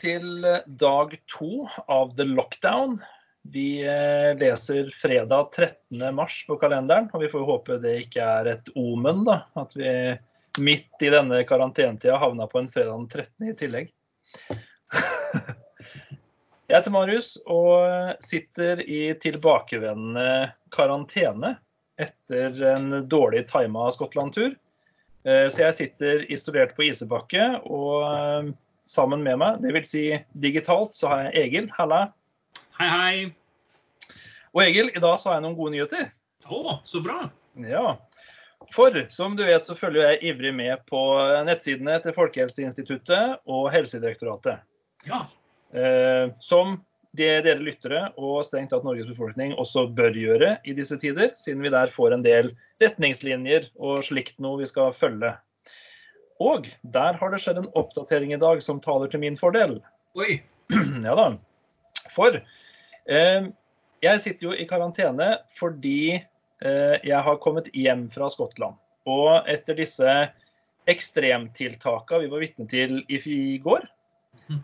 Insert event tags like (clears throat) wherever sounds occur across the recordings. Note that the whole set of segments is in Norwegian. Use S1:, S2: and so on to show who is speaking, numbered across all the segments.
S1: til dag to av The Lockdown. Vi eh, leser fredag 13. mars på kalenderen, og vi får håpe det ikke er et omen, da. At vi midt i denne karantenetida havna på en fredag den 13. i tillegg. (laughs) Jeg heter Marius og sitter i tilbakevendende karantene etter en dårlig tima Skottland-tur. Eh, så jeg sitter isolert på Isebakke, og eh, sammen med meg, dvs. Si digitalt, så har jeg Egil. Halla.
S2: Hei, hei.
S1: Og Egil, i dag så har jeg noen gode nyheter.
S2: Å, så bra.
S1: Ja. For som du vet, så følger jeg ivrig med på nettsidene til Folkehelseinstituttet og Helsedirektoratet.
S2: Ja.
S1: Eh, som det dere lyttere og strengt tatt Norges befolkning også bør gjøre i disse tider, siden vi der får en del retningslinjer og slikt noe vi skal følge. Og der har det skjedd en oppdatering i dag som taler til min fordel.
S2: Oi. (clears throat)
S1: Ja da. For eh, jeg sitter jo i karantene fordi eh, jeg har kommet hjem fra Skottland. Og etter disse ekstremtiltakene vi var vitne til i, går,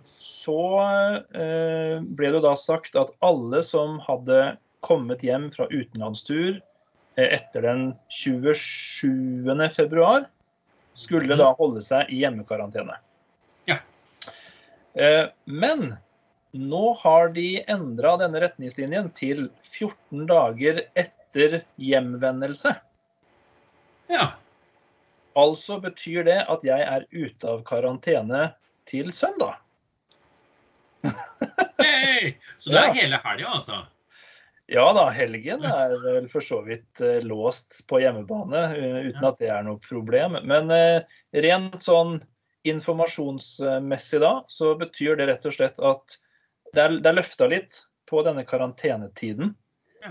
S1: så eh, ble det jo da sagt at alle som hadde kommet hjem fra utenlandstur eh, etter den 27. februar, skulle da holde seg i hjemmekarantene.
S2: Ja.
S1: Eh, men nå har de endra denne retningslinjen til 14 dager etter hjemvendelse.
S2: Ja.
S1: Altså betyr det at jeg er ute av karantene til søndag.
S2: hey, Så det
S1: Ja.
S2: er hele helga, altså?
S1: Ja da, helgen er vel for så vidt eh, låst på hjemmebane, eh, uten at det er noe problem. Men eh, rent sånn informasjonsmessig da, så betyr det rett og slett at det er, det er løfta litt på denne karantenetiden.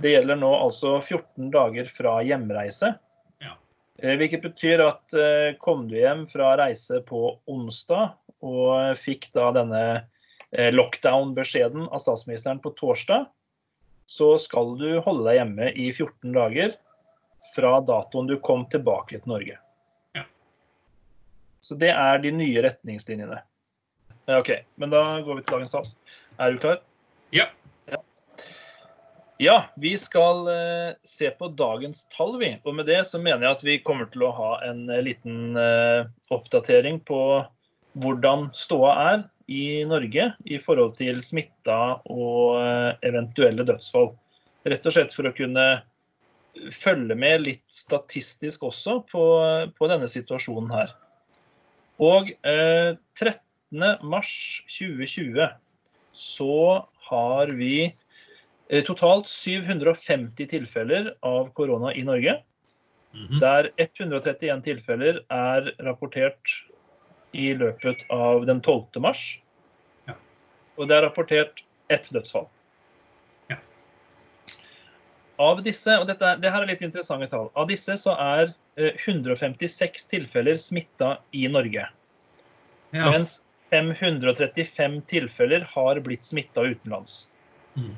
S1: Det gjelder nå altså 14 dager fra hjemreise.
S2: Ja.
S1: Eh, Hvilket betyr at kom du hjem fra reise på onsdag og fikk da denne lockdown-beskjeden av statsministeren på torsdag, så skal du holde deg hjemme i 14 dager fra datoen du kom tilbake til Norge.
S2: Ja.
S1: Så det er de nye retningslinjene. OK, men da går vi til dagens tall. Er du klar?
S2: Ja.
S1: Ja, vi skal eh, se på dagens tall, vi. Og med det så mener jeg at vi kommer til å ha en eh, liten eh, oppdatering på hvordan ståa er i Norge i forhold til smitta og eh, eventuelle dødsfall. Rett og slett for å kunne følge med litt statistisk også på, på denne situasjonen her. Og eh, 13. mars 2020 så har vi eh, totalt 750 tilfeller av korona i Norge.
S2: Mhm.
S1: Der 131 tilfeller er rapportert i løpet av den 12. mars.
S2: Ja.
S1: Og det er rapportert ett dødsfall.
S2: Ja.
S1: Av disse, og dette, det her er litt interessante tall, av disse så er eh, 156 tilfeller smitta i Norge.
S2: Ja.
S1: Mens 535 tilfeller har blitt smitta utenlands.
S2: Mm.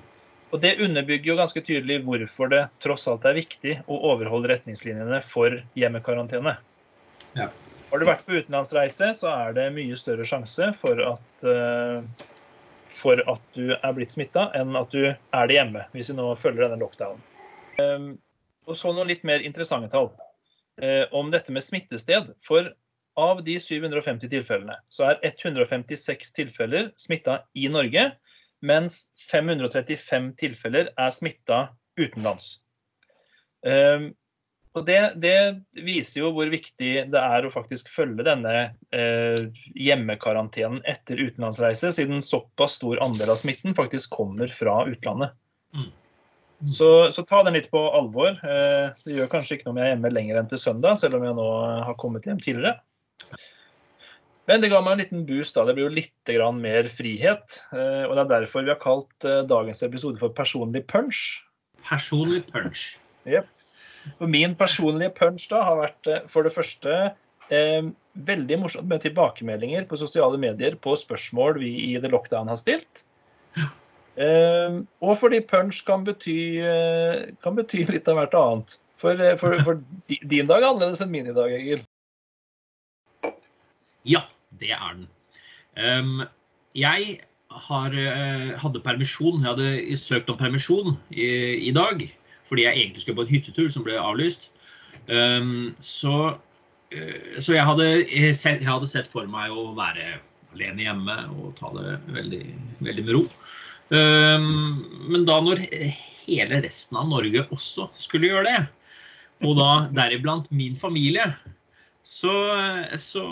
S1: Og Det underbygger jo ganske tydelig hvorfor det tross alt er viktig å overholde retningslinjene for hjemmekarantene.
S2: Ja.
S1: Har du vært på utenlandsreise, så er det mye større sjanse for at, eh, for at du er blitt smitta, enn at du er det hjemme, hvis vi nå følger denne lockdownen. Um, og så noen litt mer interessante tall eh, om dette med smittested. For av de 750 tilfellene, så er 156 tilfeller smitta i Norge, mens 535 tilfeller er smitta utenlands. Um, og det, det viser jo hvor viktig det er å faktisk følge denne eh, hjemmekarantenen etter utenlandsreise, siden såpass stor andel av smitten faktisk kommer fra utlandet.
S2: Mm.
S1: Så, så ta den litt på alvor. Eh, det gjør kanskje ikke noe om jeg er hjemme lenger enn til søndag, selv om jeg nå har kommet hjem tidligere. Men det ga meg en liten boost. da. Det blir jo litt grann mer frihet. eh, Og det er derfor vi har kalt eh, dagens episode for Personlig punch.
S2: Personlig punch.
S1: Og min personlige punch da har vært eh, for det første eh, veldig morsomt med tilbakemeldinger på sosiale medier på spørsmål vi i The Lockdown har stilt. Eh, og fordi punch kan bety, eh, kan bety litt av hvert annet. For, eh, for, for din dag er annerledes enn min i dag, Egil.
S2: Ja, det er den. Um, jeg har, hadde permisjon. Jeg hadde søkt om permisjon i, i dag fordi jeg egentlig skulle på en hyttetur som ble avlyst. Um, så, eh, så jeg, hadde eh, jeg hadde sett for meg å være alene hjemme og ta det veldig, veldig med ro. Um, men da når hele resten av Norge også skulle gjøre det, og da deriblant min familie, så, så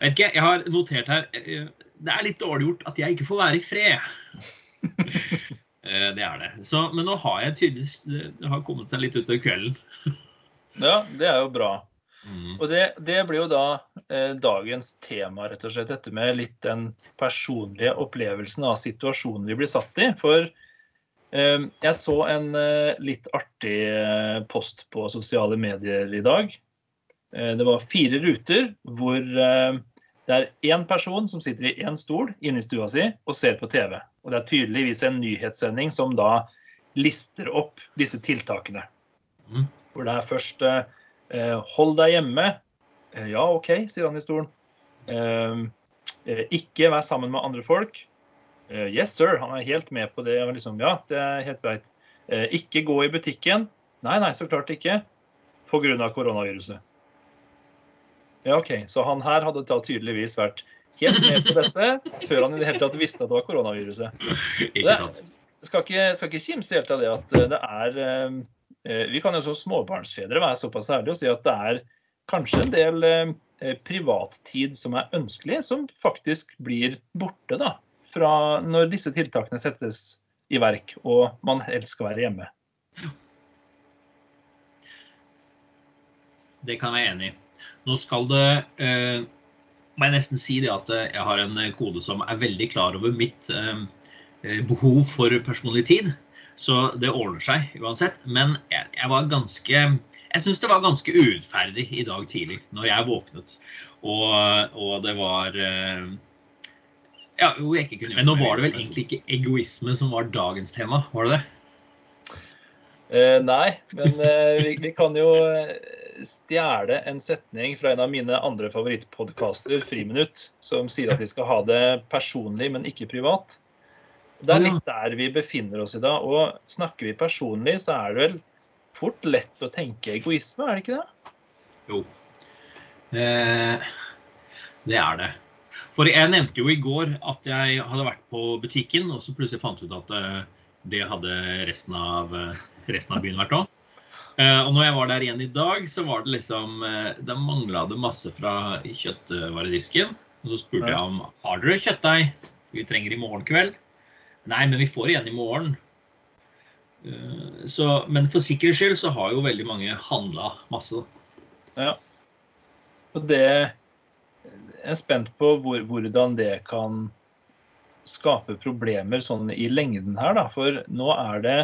S2: vet ikke, jeg har notert her eh, Det er litt dårlig gjort at jeg ikke får være i fred. (laughs) Eh, Det er det. Så, men nå har jeg tydeligvis Det har kommet seg litt utover kvelden. (laughs)
S1: Ja, det er jo bra.
S2: Mm.
S1: Og det, det blir jo da eh, dagens tema, rett og slett. Dette med litt den personlige opplevelsen av situasjonen vi blir satt i. For eh, jeg så en eh, litt artig eh, post på sosiale medier i dag. Eh, det var fire ruter hvor det er én person som sitter i én stol inne i stua si og ser på TV. Og det er tydeligvis en nyhetssending som da lister opp disse tiltakene.
S2: Mm.
S1: Hvor det er først eh, eh, Hold deg hjemme. Eh, ja, OK, sier han i stolen. Eh, eh, ikke vær sammen med andre folk. Eh, yes, sir. Han er helt med på det. Liksom, ja, det er helt greit. Eh, ikke gå i butikken. Nei, nei, så klart ikke. Pga. koronaviruset. Ja, OK. Så han her hadde da tydeligvis vært helt med på dette før han i det hele tatt visste at det var koronaviruset.
S2: Ikke sant?
S1: skal ikke, skal ikke kimse helt av det at eh, det er eh, eh, Vi kan jo som småbarnsfedre være såpass ærlige og si at det er kanskje en del privattid som er ønskelig, som faktisk blir borte da, fra når disse tiltakene settes i verk og man helst skal være hjemme.
S2: Det kan jeg være enig i. Nå skal det må jeg nesten si det at eh, jeg har en eh, kode som er veldig klar over mitt eh, eh, behov for personlig tid. Så det ordner seg uansett. Men jeg, jeg var ganske Jeg syns det var ganske urettferdig i dag tidlig når jeg våknet. Og, og det var eh, Ja, jo, jeg ikke kunne Men nå var det vel egentlig ikke egoisme som var dagens tema, var det det?
S1: Eh, nei, men eh, vi, vi kan jo stjele en setning fra en av mine andre favorittpodkaster, Friminutt, som sier at de skal ha det personlig, men ikke privat. Det er litt der vi befinner oss i dag. Og snakker vi personlig, så er det vel fort lett å tenke egoisme, er det ikke det?
S2: Jo. Eh, det er det. For jeg nevnte jo i går at jeg hadde vært på butikken, og så plutselig fant jeg ut at eh, det hadde resten av, eh, resten av byen vært òg. Eh, og når jeg var der igjen i dag, så var det liksom eh, Da mangla det masse fra kjøttvaredisken. Og så spurte jeg om har dere kjøttdeig vi trenger i morgen kveld. Nei, men vi får igjen i morgen. Eh, Så, men for sikkerhets skyld så har jo veldig mange handla masse.
S1: Ja. Og det Jeg er spent på hvor, hvordan det kan skape problemer sånn i lengden her, da. For nå er det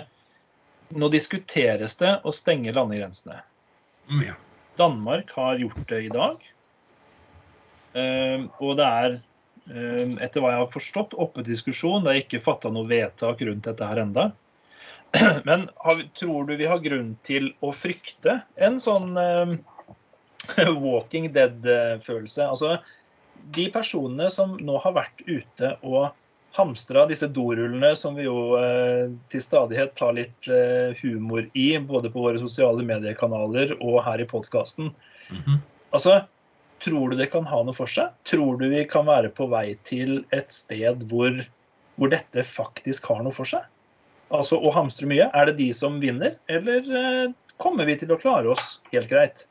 S1: Nå diskuteres det å stenge landegrensene.
S2: Mm, ja.
S1: Danmark har gjort det i dag. Eh, og det er, eh, etter hva jeg har forstått, oppe til diskusjon. Det er ikke fatta noe vedtak rundt dette her enda. (clears throat) Men har, vi- tror du vi har grunn til å frykte en sånn eh, (laughs) Walking Dead-følelse? Altså, de personene som nå har vært ute og hamstra disse dorullene, som vi jo eh, til stadighet tar litt eh, humor i, både på våre sosiale mediekanaler og her i podkasten.
S2: Mhm.
S1: Altså, tror du det kan ha noe for seg? Tror du vi kan være på vei til et sted hvor, hvor dette faktisk har noe for seg? Altså å hamstre mye, er det de som vinner, eller eh, kommer vi til å klare oss helt greit?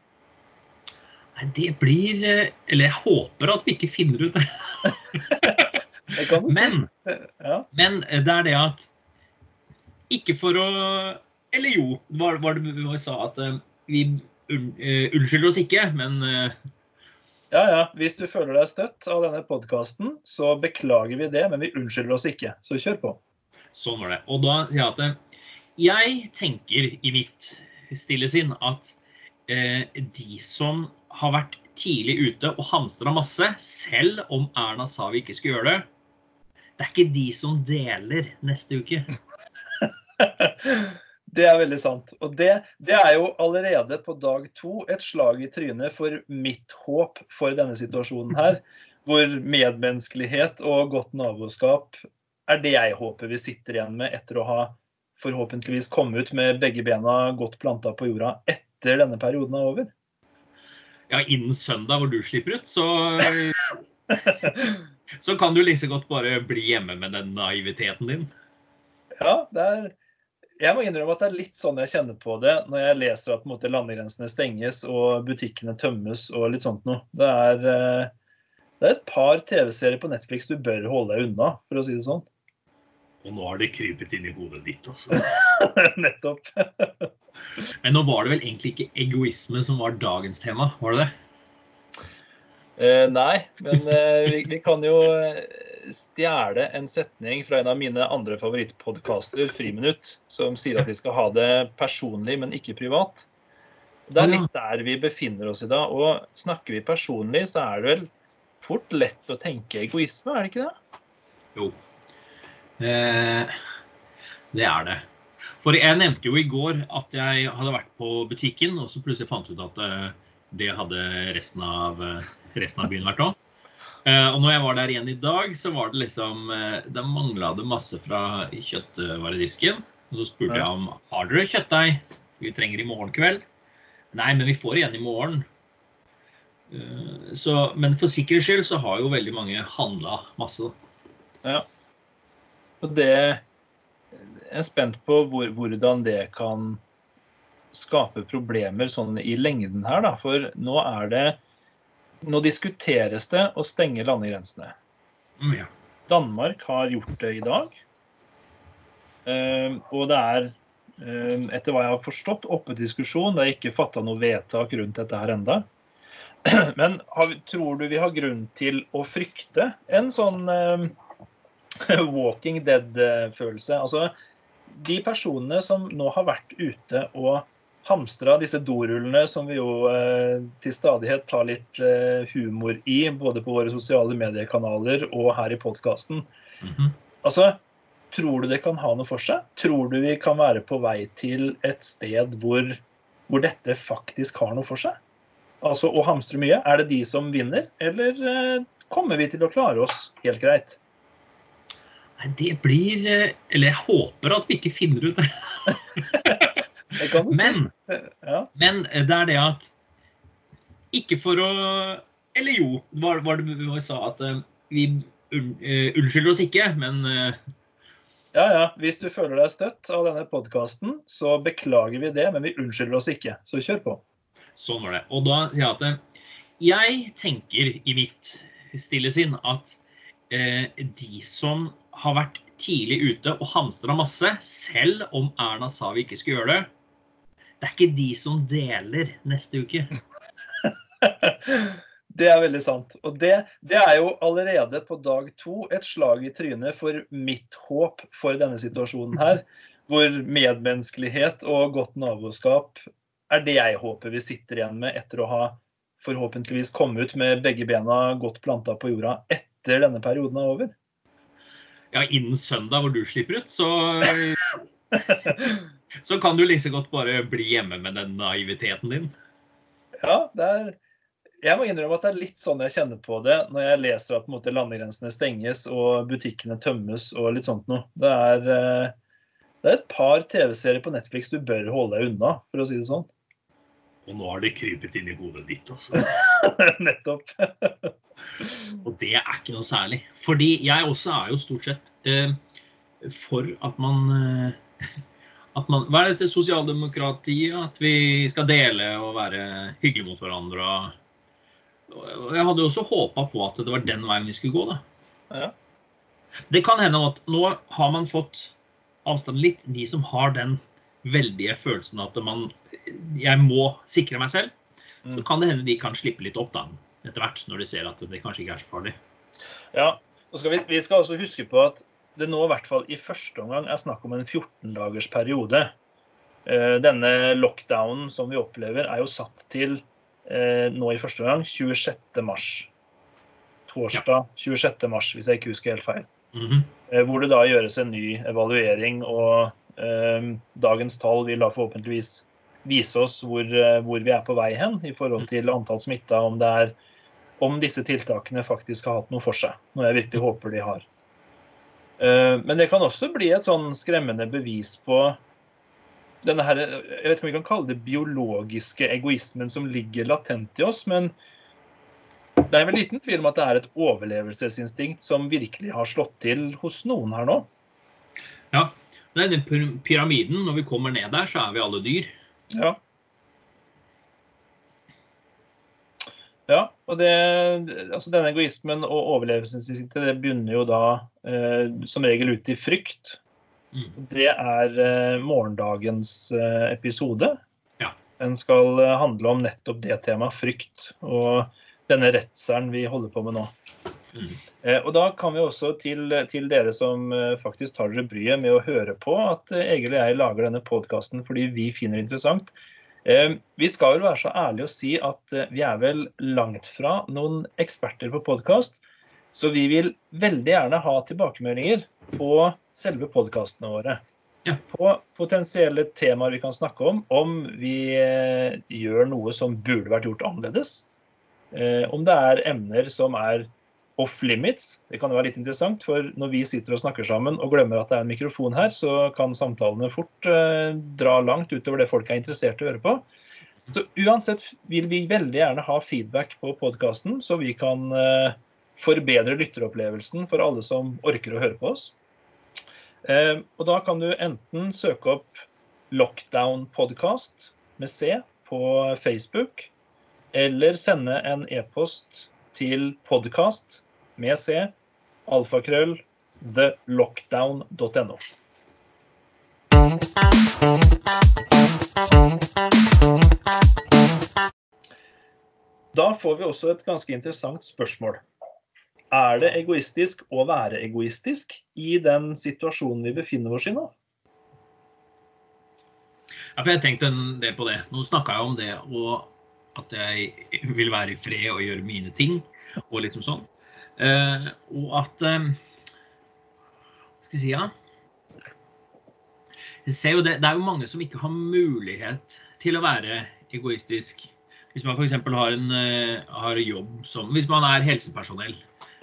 S2: Nei, det blir eh, Eller jeg håper at vi ikke finner ut det. (laughs) Men,
S1: Ja.
S2: men det er det at Ikke for å Eller jo, var, var det vi sa at eh, vi un, uh, unnskylder oss ikke, men uh,
S1: ja, ja. Hvis du føler deg støtt av denne podkasten, så beklager vi det, men vi unnskylder oss ikke. Så kjør på.
S2: sånn var det. Og da sier jeg at eh, jeg tenker i mitt stille sinn at eh, de som har vært tidlig ute og hamstra masse, selv om Erna sa vi ikke skulle gjøre det, det er ikke de som deler neste uke. (laughs)
S1: Det er veldig sant. Og det, det er jo allerede på dag to et slag i trynet for mitt håp for denne situasjonen her. hvor medmenneskelighet og godt naboskap er det jeg håper vi sitter igjen med etter å ha forhåpentligvis kommet ut med begge bena godt planta på jorda etter denne perioden er over.
S2: Ja, innen søndag hvor du slipper ut, så (laughs) Så kan du like godt bare bli hjemme med den naiviteten din.
S1: Ja, det er jeg må innrømme at det er litt sånn jeg kjenner på det når jeg leser at måte, landegrensene stenges og butikkene tømmes og litt sånt noe. Det er, eh, det er et par TV-serier på Netflix du bør holde deg unna, for å si det sånn.
S2: Og nå har det krypet inn i hodet ditt, altså. (laughs)
S1: Nettopp.
S2: Men nå var det vel egentlig ikke egoisme som var dagens tema, var det det?
S1: Eh, nei, men eh, vi, vi, kan jo eh, stjele en setning fra en av mine andre favorittpodkaster, Friminutt, som sier at de skal ha det personlig, men ikke privat. Det er litt der vi befinner oss i dag. Og snakker vi personlig, så er det vel fort lett å tenke egoisme, er det ikke det?
S2: Jo. Eh, det er det. For jeg nevnte jo i går at jeg hadde vært på butikken, og så plutselig fant jeg ut at det hadde resten av, eh, resten av byen vært òg. Eh, og når jeg var der igjen i dag, så var det liksom eh, Da mangla det masse fra kjøttvaredisken. Og så spurte jeg om har dere kjøttdeig vi trenger i morgen kveld. Nei, men vi får igjen i morgen. Så, men for sikkerhets skyld så har jo veldig mange handla masse.
S1: Ja. Og det Jeg er spent på hvor, hvordan det kan skape problemer sånn i lengden her, da. For nå er det Nå diskuteres det å stenge landegrensene.
S2: Mm, ja.
S1: Danmark har gjort det i dag. Uh, og det er, uh, etter hva jeg har forstått, oppe diskusjon. Det er ikke fatta noe vedtak rundt dette her enda. (clears throat) Men har, tror du vi har grunn til å frykte en sånn uh, (laughs) walking dead-følelse? Altså, de personene som nå har vært ute og hamstra disse dorullene som vi jo eh, til stadighet tar litt eh, humor i, både på våre sosiale mediekanaler og her i podkasten. Mm -hmm. Altså, tror du det kan ha noe for seg? Tror du vi kan være på vei til et sted hvor, hvor dette faktisk har noe for seg? Altså å hamstre mye. Er det de som vinner, eller eh, kommer vi til å klare oss helt greit?
S2: Nei, det blir eh, Eller jeg håper at vi ikke finner ut det. (laughs) Men, ja. men det er det at Ikke for å Eller jo, var, var det vi sa at uh, vi uh, unnskylder oss ikke, men uh,
S1: Ja, ja. Hvis du føler deg støtt av denne podkasten, så beklager vi det, men vi unnskylder oss ikke. Så kjør på.
S2: Sånn var det. Og da sier jeg at jeg tenker i mitt stille sinn at de som har vært tidlig ute og hamstra masse, selv om Erna sa vi ikke skulle gjøre det, det er ikke de som deler neste uke. (laughs)
S1: det er veldig sant. Og det, det, er jo allerede på dag to et slag i trynet for mitt håp for denne situasjonen her. Hvor medmenneskelighet og godt naboskap er det jeg håper vi sitter igjen med etter å ha forhåpentligvis kommet ut med begge bena godt planta på jorda etter denne perioden er over.
S2: Ja, innen søndag hvor du slipper ut, så (laughs) så kan du like godt bare bli hjemme med den naiviteten din.
S1: Ja, det er jeg må innrømme at det er litt sånn jeg kjenner på det når jeg leser at måte, landegrensene stenges og butikkene tømmes og litt sånt noe. Det er, eh, det er et par TV-serier på Netflix du bør holde deg unna, for å si det sånn.
S2: Og nå har det krypet inn i hodet ditt, altså. (laughs)
S1: Nettopp. (laughs)
S2: og det er ikke noe særlig. Fordi jeg også er jo stort sett eh, for at man eh, man, Hva er dette sosialdemokratiet? At vi skal dele og være hyggelige mot hverandre. Og jeg hadde også håpa på at det var den veien vi skulle gå. da.
S1: Ja.
S2: Det kan hende at nå har man fått avstand litt, de som har den veldige følelsen at man Jeg må sikre meg selv. Mm. Så kan det hende de kan slippe litt opp da, etter hvert, når de ser at det kanskje ikke er så farlig.
S1: Ja, og skal vi, vi skal også huske på at det nå i hvert fall i første omgang er snakk om en 14 dagers periode. Eh, denne lockdownen som vi opplever, er jo satt til eh, nå i første omgang 26. mars. Torsdag 26. mars, hvis jeg ikke husker helt feil.
S2: Mm -hmm.
S1: Hvor det da gjøres en ny evaluering, og eh, dagens tall vil da forhåpentligvis vise oss hvor, hvor, vi er på vei hen i forhold til antall smitta, om om disse tiltakene faktisk har hatt noe for seg. Noe jeg virkelig håper de har. Eh, men det kan også bli et sånn skremmende bevis på denne her, jeg vet ikke om vi kan kalle det biologiske egoismen som ligger latent i oss, men det er vel liten tvil om at det er et overlevelsesinstinkt som virkelig har slått til hos noen her nå.
S2: Ja. Den pyramiden, når vi kommer ned der, så er vi alle dyr.
S1: Ja. Ja, og det, altså denne egoismen og overlevelsesinstinktet det begynner jo da eh, som regel ut i frykt. Mm. Det er eh, morgendagens eh, episode.
S2: Ja.
S1: Den skal eh, handle om nettopp det temaet, frykt. Og denne redselen vi holder på med nå. Mm. Eh, og da kan vi også til, til, dere som eh, faktisk tar dere bryet med å høre på, at Egil og jeg lager denne podkasten fordi vi finner det interessant. Eh, vi skal vel være så ærlige å si at eh, vi er vel langt fra noen eksperter på podkast. Så vi vil veldig gjerne ha tilbakemeldinger på selve podkastene våre.
S2: Ja.
S1: På potensielle temaer vi kan snakke om. Om vi eh, gjør noe som burde vært gjort annerledes. Om det er emner som er off limits. Det kan jo være litt interessant, for når vi sitter og snakker sammen og glemmer at det er en mikrofon her, så kan samtalene fort eh, dra langt utover det folk er interessert i å høre på. Så uansett vil vi veldig gjerne ha feedback på podkasten, så vi kan eh, forbedre lytteropplevelsen for alle som orker å høre på oss. Eh, og da kan du enten søke opp Lockdown Podcast med C på Facebook, eller sende en e-post til podkast med C, alfakrøll, thelockdown.no. Da får vi også et ganske interessant spørsmål. Er det egoistisk å være egoistisk i den situasjonen vi befinner oss i nå?
S2: Ja, for jeg tenkte en del på det. Nå snakka jeg om det og at jeg vil være i fred og gjøre mine ting. og liksom sånn. Uh, og at um, Hva skal jeg si, ja? Jeg ser jo det, det er jo mange som ikke har mulighet til å være egoistisk. Hvis man f.eks. Har, en, uh, har jobb som Hvis man er helsepersonell,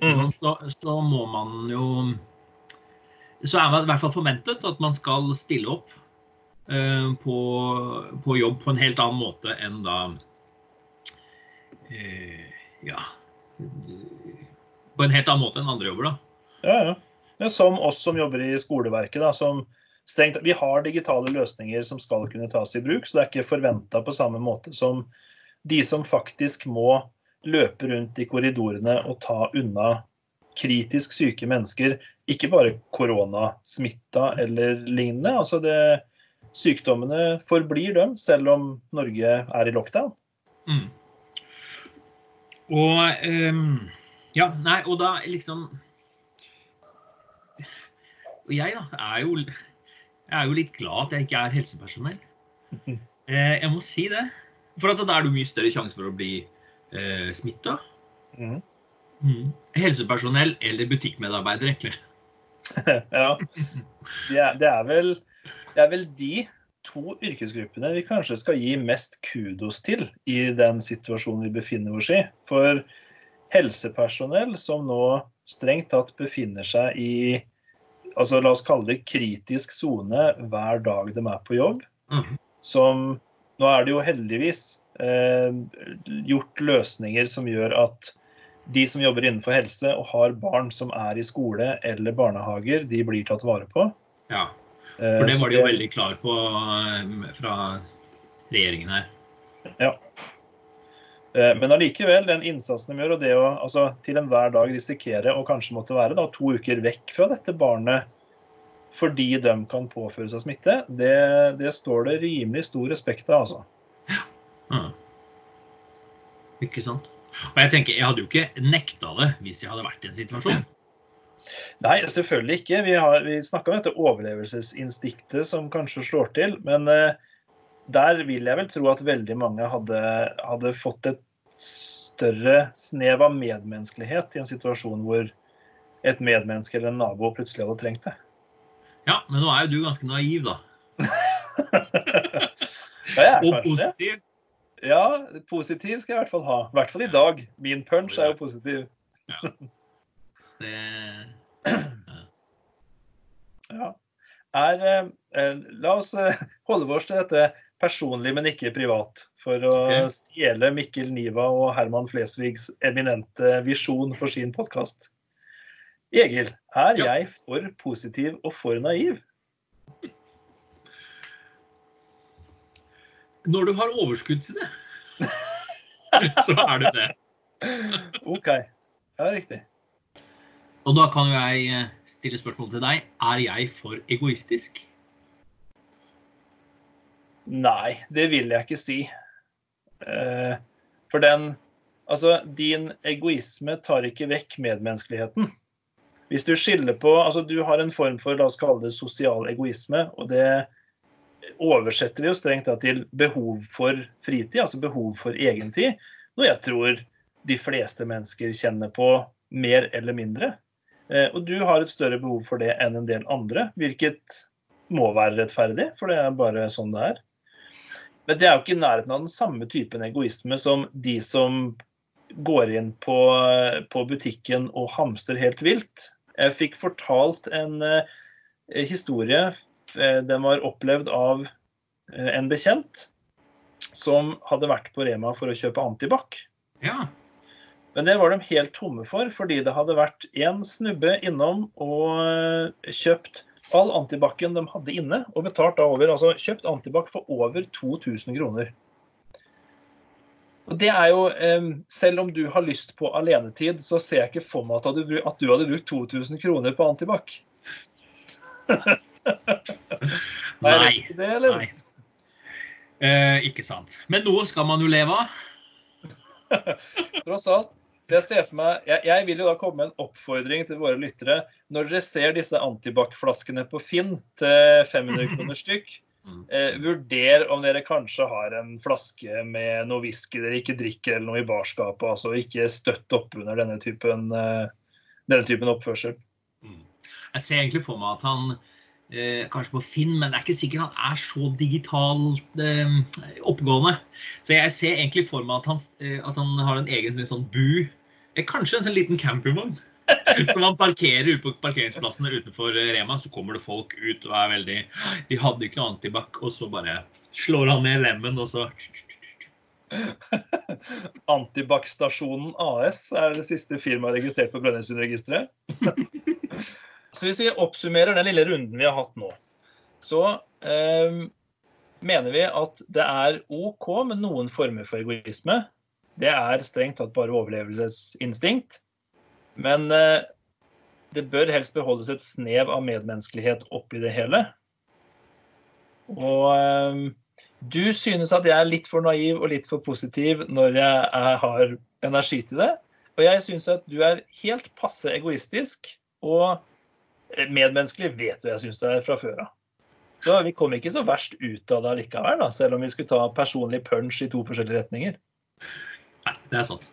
S2: mm. så, så, må man jo Så er man i hvert fall forventet at man skal stille opp uh, på, på, jobb på en helt annen måte enn da Ja på en helt annen måte enn andre jobber, da.
S1: Ja, ja. Det er som oss som jobber i skoleverket. da, som strengt, Vi har digitale løsninger som skal kunne tas i bruk, så det er ikke forventa på samme måte som de som faktisk må løpe rundt i korridorene og ta unna kritisk syke mennesker. Ikke bare koronasmitta eller lignende. altså det, Sykdommene forblir dem, selv om Norge er i lockdown.
S2: Mm. Og um, Ja, nei, og da liksom Og jeg, da, er jo, jeg er jo litt glad at jeg ikke er helsepersonell. (laughs) Eh, jeg må si det. For da er det mye større sjanse for å bli eh, smitta. Mm. Mm. Helsepersonell eller butikkmedarbeider, egentlig. (laughs)
S1: ja. Det er, det er, vel, det er vel de to yrkesgruppene vi kanskje skal gi mest kudos til i den situasjonen vi befinner oss i. For helsepersonell som nå strengt tatt befinner seg i altså la oss kalle det kritisk sone hver dag de er på jobb. Mm. Som Nå er det jo heldigvis eh, gjort løsninger som gjør at de som jobber innenfor helse og har barn som er i skole eller barnehager, de blir tatt vare på.
S2: Ja. For det var de jo veldig klar på eh, fra regjeringen her.
S1: Ja. Eh, men allikevel, den innsatsen de gjør, og det å altså, til enhver dag risikere å kanskje måtte være da, to uker vekk fra dette barnet fordi de kan påføre seg smitte, det, det står det rimelig stor respekt av, altså.
S2: Ja. Mm. Ikke sant. Og jeg tenker, jeg hadde jo ikke nekta det hvis jeg hadde vært i en situasjon.
S1: Nei, selvfølgelig ikke. Vi, har, vi snakka om dette overlevelsesinstinktet som kanskje slår til. Men uh, der vil jeg vel tro at veldig mange hadde, hadde, fått et større snev av medmenneskelighet i en situasjon hvor et medmenneske eller en nabo plutselig hadde trengt det.
S2: Ja, men nå er jo du ganske naiv, da. (laughs)
S1: ja,
S2: Og positiv.
S1: Ja, positiv skal jeg i hvert fall ha. I hvert fall i dag. Min punch er jo positiv.
S2: Ja. (laughs) Det,
S1: Ja. Er, eh, eh, la oss eh, holde oss til dette personlig, men ikke privat. For å stjele Mikkel Niva og Herman Flesvigs eminente visjon for sin podkast. Egil, er jeg for positiv og for naiv?
S2: når du har overskudd til det, (laughs) så er du det.
S1: OK. Ja, riktig.
S2: Og da kan jo jeg eh, stille spørsmål til deg. Er jeg for egoistisk?
S1: Nei, det vil jeg ikke si. Eh, For den Altså, din egoisme tar ikke vekk medmenneskeligheten. Hvis du skiller på Altså, du har en form for, la oss kalle det sosial egoisme, og det oversetter vi jo strengt da til behov for fritid, altså behov for egentid, noe jeg tror de fleste mennesker kjenner på mer eller mindre. Eh, Og du har et større behov for det enn en del andre, hvilket må være rettferdig, for det er bare sånn det er. Men det er jo ikke i nærheten av den samme typen egoisme som de som går inn på, på butikken og hamstrer helt vilt. Jeg fikk fortalt en eh, historie. eh, den var opplevd av eh, en bekjent som hadde vært på Rema for å kjøpe antibac.
S2: Ja.
S1: Men det var de helt tomme for, fordi det hadde vært én snubbe innom og eh, kjøpt all antibac-en de hadde inne, og betalt da over, altså kjøpt antibac for over 2000 kroner. Og det er jo, eh, Selv om du har lyst på alenetid, så ser jeg ikke for meg at du, at du hadde brukt 2000 kroner på antibac. (laughs)
S2: Nei.
S1: det?
S2: Nei. Eh, ikke sant. Men noe skal man jo leve av. (laughs)
S1: Tross alt. Så Jeg ser for meg, jeg, jeg vil jo da komme med en oppfordring til våre lyttere. Når dere ser disse antibac-flaskene på Finn til 500 kroner stykk,
S2: Mm.
S1: eh, vurder om dere kanskje har en flaske med noe whisky dere ikke drikker, eller noe i barskapet. altså Ikke støtt opp under denne typen, eh, denne typen oppførsel.
S2: Mm. Jeg ser egentlig for meg at han eh, Kanskje på Finn, men det er ikke sikkert han er så digitalt eh, oppegående. Så jeg ser egentlig for meg at han, eh, at han har en egen sånn bu. Eh, kanskje en sånn liten campingvogn. (laughs) Så man parkerer ute på parkeringsplassene utenfor eh, Rema. Så kommer det folk ut og er veldig De hadde ikke noe antibac, og så bare slår han ned lemmen, og så (laughs)
S1: Antibac-stasjonen AS er det siste firmaet registrert på Brønnøysundregisteret. (laughs) så hvis vi oppsummerer den lille runden vi har hatt nå, så eh, mener vi at det er OK med noen former for egoisme. Det er strengt tatt bare overlevelsesinstinkt. Men eh, det bør helst beholdes et snev av medmenneskelighet oppi det hele. Og eh, du synes at jeg er litt for naiv og litt for positiv når jeg er, har energi til det. Og jeg synes at du er helt passe egoistisk og eh, medmenneskelig vet du jeg synes det er fra før av. Så vi kom ikke så verst ut av det allikevel, da, selv om vi skulle ta personlig punch i to forskjellige retninger.
S2: Nei, det er sant.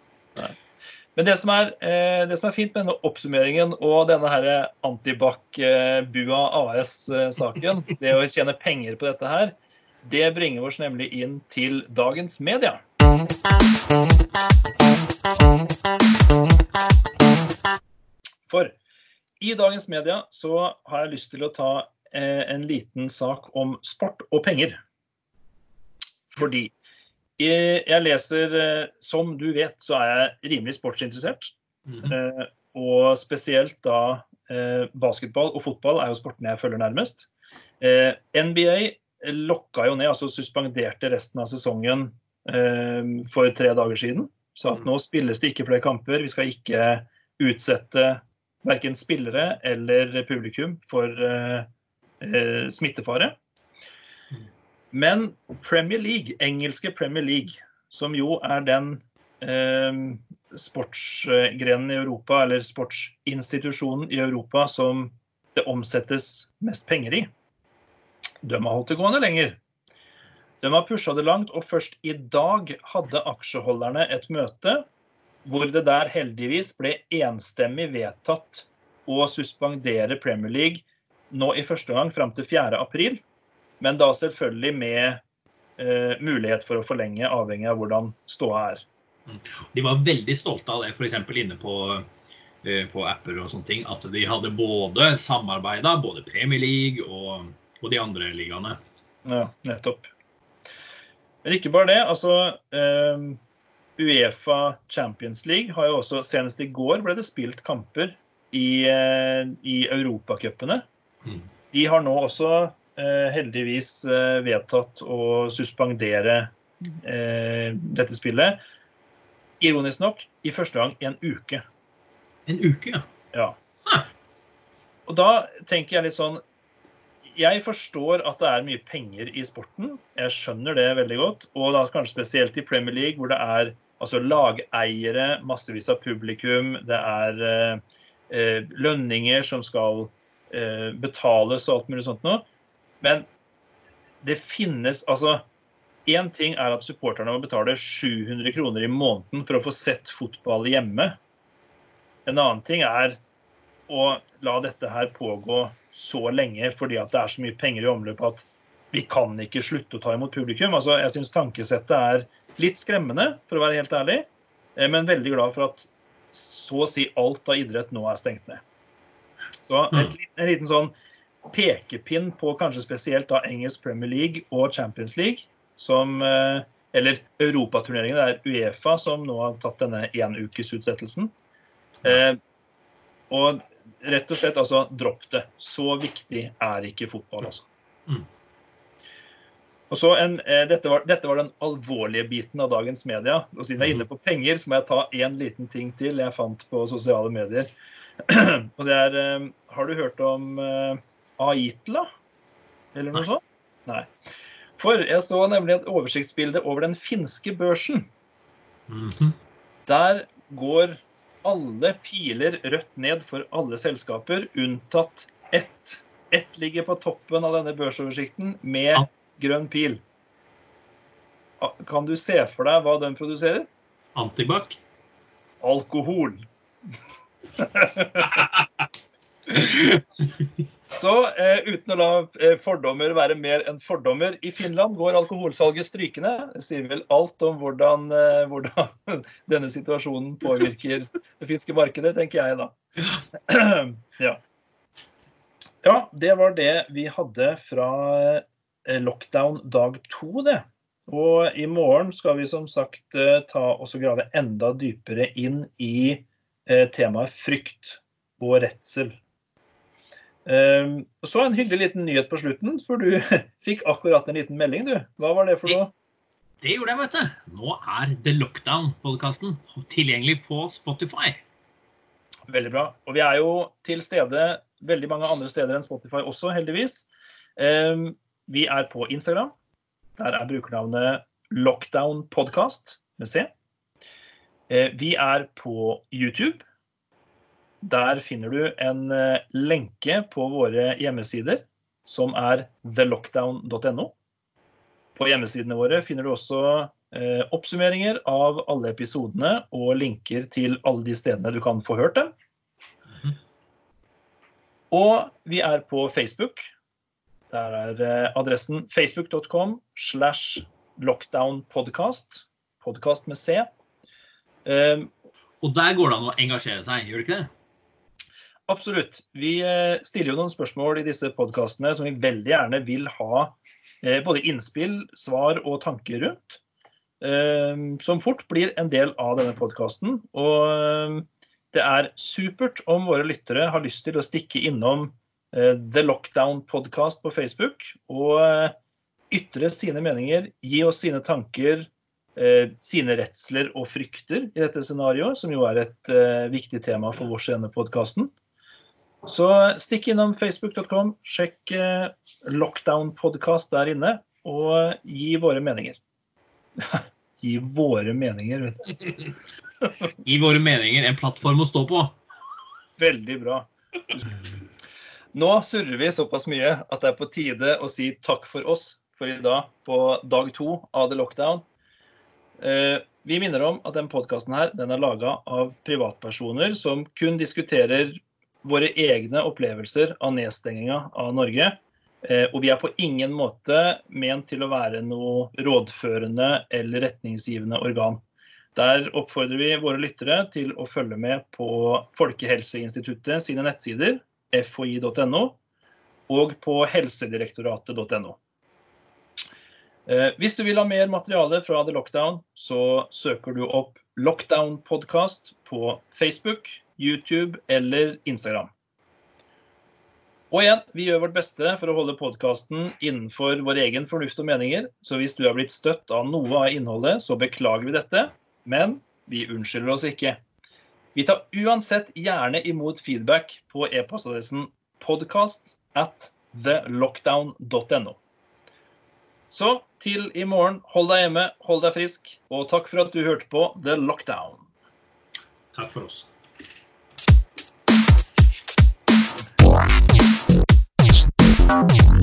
S1: Men det som er, eh, det som er fint med denne oppsummeringen og denne her Antibac-Bua AS-saken, (laughs) det å tjene penger på dette her, det bringer oss nemlig inn til dagens media. For i dagens media så har jeg lyst til å ta eh, en liten sak om sport og penger. Fordi eh, jeg leser, eh, som du vet, så er jeg rimelig sportsinteressert.
S2: Mhm.
S1: Eh, og spesielt da eh, basketball og fotball er jo sportene jeg følger nærmest. NBA lokka jo ned, altså suspenderte resten av sesongen for tre dager siden. Så at nå spilles det ikke flere kamper. Vi skal ikke utsette verken spillere eller publikum for smittefare. Men Premier League, engelske Premier League, som jo er den eh, sportsgrenen i Europa, eller sportsinstitusjonen i Europa som det omsettes mest penger i, de har holdt det gående lenger. De har pusha det langt, og først i dag hadde aksjeholderne et møte hvor det der heldigvis ble enstemmig vedtatt å suspendere Premier League nå i første gang fram til 4. men da selvfølgelig med eh, mulighet for å forlenge, avhengig av hvordan ståa er.
S2: De var veldig stolte av det, f.eks. inne på, eh, på apper og sånne ting. At de hadde både samarbeida, både Premier League og, og de andre ligaene.
S1: Ja, nettopp. Men ikke bare det. Altså eh, Uefa Champions League har jo også Senest i går ble det spilt kamper i, eh, i europacupene.
S2: Mm.
S1: De har nå også heldigvis eh, vedtatt å suspendere eh, dette spillet. Ironisk nok i første gang en uke.
S2: En uke, ja.
S1: Ja.
S2: Ah.
S1: Og da tenker jeg litt sånn Jeg forstår at det er mye penger i sporten. Jeg skjønner det veldig godt. Og da kanskje spesielt i Premier League, hvor det er altså lageiere, massevis av publikum, det er eh, eh, lønninger som skal eh, betales og alt mulig sånt noe. Men det finnes altså Én ting er at supporterne må betale 700 kroner i måneden for å få sett fotball hjemme. En annen ting er å la dette her pågå så lenge fordi at det er så mye penger i omløp at vi kan ikke slutte å ta imot publikum. Altså, jeg syns tankesettet er litt skremmende, for å være helt ærlig, eh, men veldig glad for at så å si alt av idrett nå er stengt ned. Så en liten sånn pekepinn på kanskje spesielt da engelsk Premier League og Champions League, som eh, Eller europaturneringen. Det er Uefa som nå har tatt denne enukesutsettelsen. Eh, og rett og slett, altså, dropp det. Så viktig er ikke fotball, altså.
S2: Mm.
S1: Og så en, eh, dette, var, dette var den alvorlige biten av dagens media. Og siden jeg er inne på penger, så må jeg ta én liten ting til jeg fant på sosiale medier. (clears throat) og det er eh, Har du hørt om eh, Aitla? Eller noe
S2: Nei.
S1: sånt? Nei. For jeg så nemlig et oversiktsbilde over den finske børsen.
S2: Mhm.
S1: Der går alle piler rødt ned for alle selskaper, unntatt ett. Ett ligger på toppen av denne børsoversikten med
S2: Ja.
S1: grønn pil. Kan du se for deg hva den produserer?
S2: Antibac.
S1: Alkohol. (laughs) (laughs) Så eh, uten å la eh, fordommer være mer enn fordommer, i Finland går alkoholsalget strykende. Det sier vel alt om hvordan, eh, hvordan (laughs) denne situasjonen påvirker det finske markedet, tenker jeg da. (clears throat) Ja. ja, det var det vi hadde fra eh, lockdown dag to, det. Og i morgen skal vi som sagt eh, ta og grave enda dypere inn i temaet frykt og redsel. Um, og så en hyggelig liten nyhet på slutten, for du (laughs) fikk akkurat en liten melding, du. Hva var det for noe?
S2: Det gjorde jeg, vet du. Nå er The Lockdown-podkasten tilgjengelig på Spotify.
S1: Veldig bra. Og vi er jo til stede veldig mange andre steder enn Spotify også, heldigvis. Um, vi er på Instagram. Der er brukernavnet Lockdown Podcast med C. Eh, vi er på YouTube. Der finner du en eh, lenke på våre hjemmesider, som er thelockdown.no. På hjemmesidene våre finner du også eh, oppsummeringer av alle episodene og linker til alle de stedene du kan få hørt dem.
S2: Mhm.
S1: Og vi er på Facebook. Der er eh, adressen facebook.com slash lockdownpodcast. Podkast med C. Eh,
S2: Og der går det an å engasjere seg, gjør det ikke det?
S1: Absolutt. Vi eh, stiller jo noen spørsmål i disse podkastene som vi veldig gjerne vil ha eh, både innspill, svar og tanker rundt. eh, Som fort blir en del av denne podkasten. Og det er supert om våre lyttere har lyst til å stikke innom The Lockdown Podcast på Facebook og ytre sine meninger, gi oss sine tanker, sine redsler og frykter i dette scenarioet, som jo er et viktig tema for vår scene podkasten. Så stikk innom facebook.com, sjekk eh, Lockdown Podcast der inne, og gi våre meninger. (laughs) gi våre meninger, vet du. (laughs)
S2: gi våre meninger en plattform å stå på.
S1: Veldig bra. Nå surrer vi såpass mye at det er på tide å si takk for oss for i dag på dag to av The Lockdown. Eh, Vi minner om at denne podkasten er laga av privatpersoner som kun diskuterer våre egne opplevelser av nedstenginga av Norge. Eh, og vi er på ingen måte ment til å være noe rådførende eller retningsgivende organ. Der oppfordrer vi våre lyttere til å følge med på Folkehelseinstituttet sine nettsider, fhi.no, og på helsedirektoratet.no. Eh, hvis du vil ha mer materiale fra The Lockdown, så søker du opp Lockdown Podcast på Facebook, YouTube eller Instagram. Og igjen, vi gjør vårt beste for å holde podkasten innenfor vår egen fornuft og meninger, så hvis du er blitt støtt av noe av innholdet, så beklager vi dette, men vi unnskylder oss ikke. Vi tar uansett gjerne imot feedback på e-postadressen podcast at thelockdown.no. Så til i morgen, hold deg hjemme, hold deg frisk, og takk for at du hørte på The Lockdown.
S2: Takk for oss.
S3: Bye.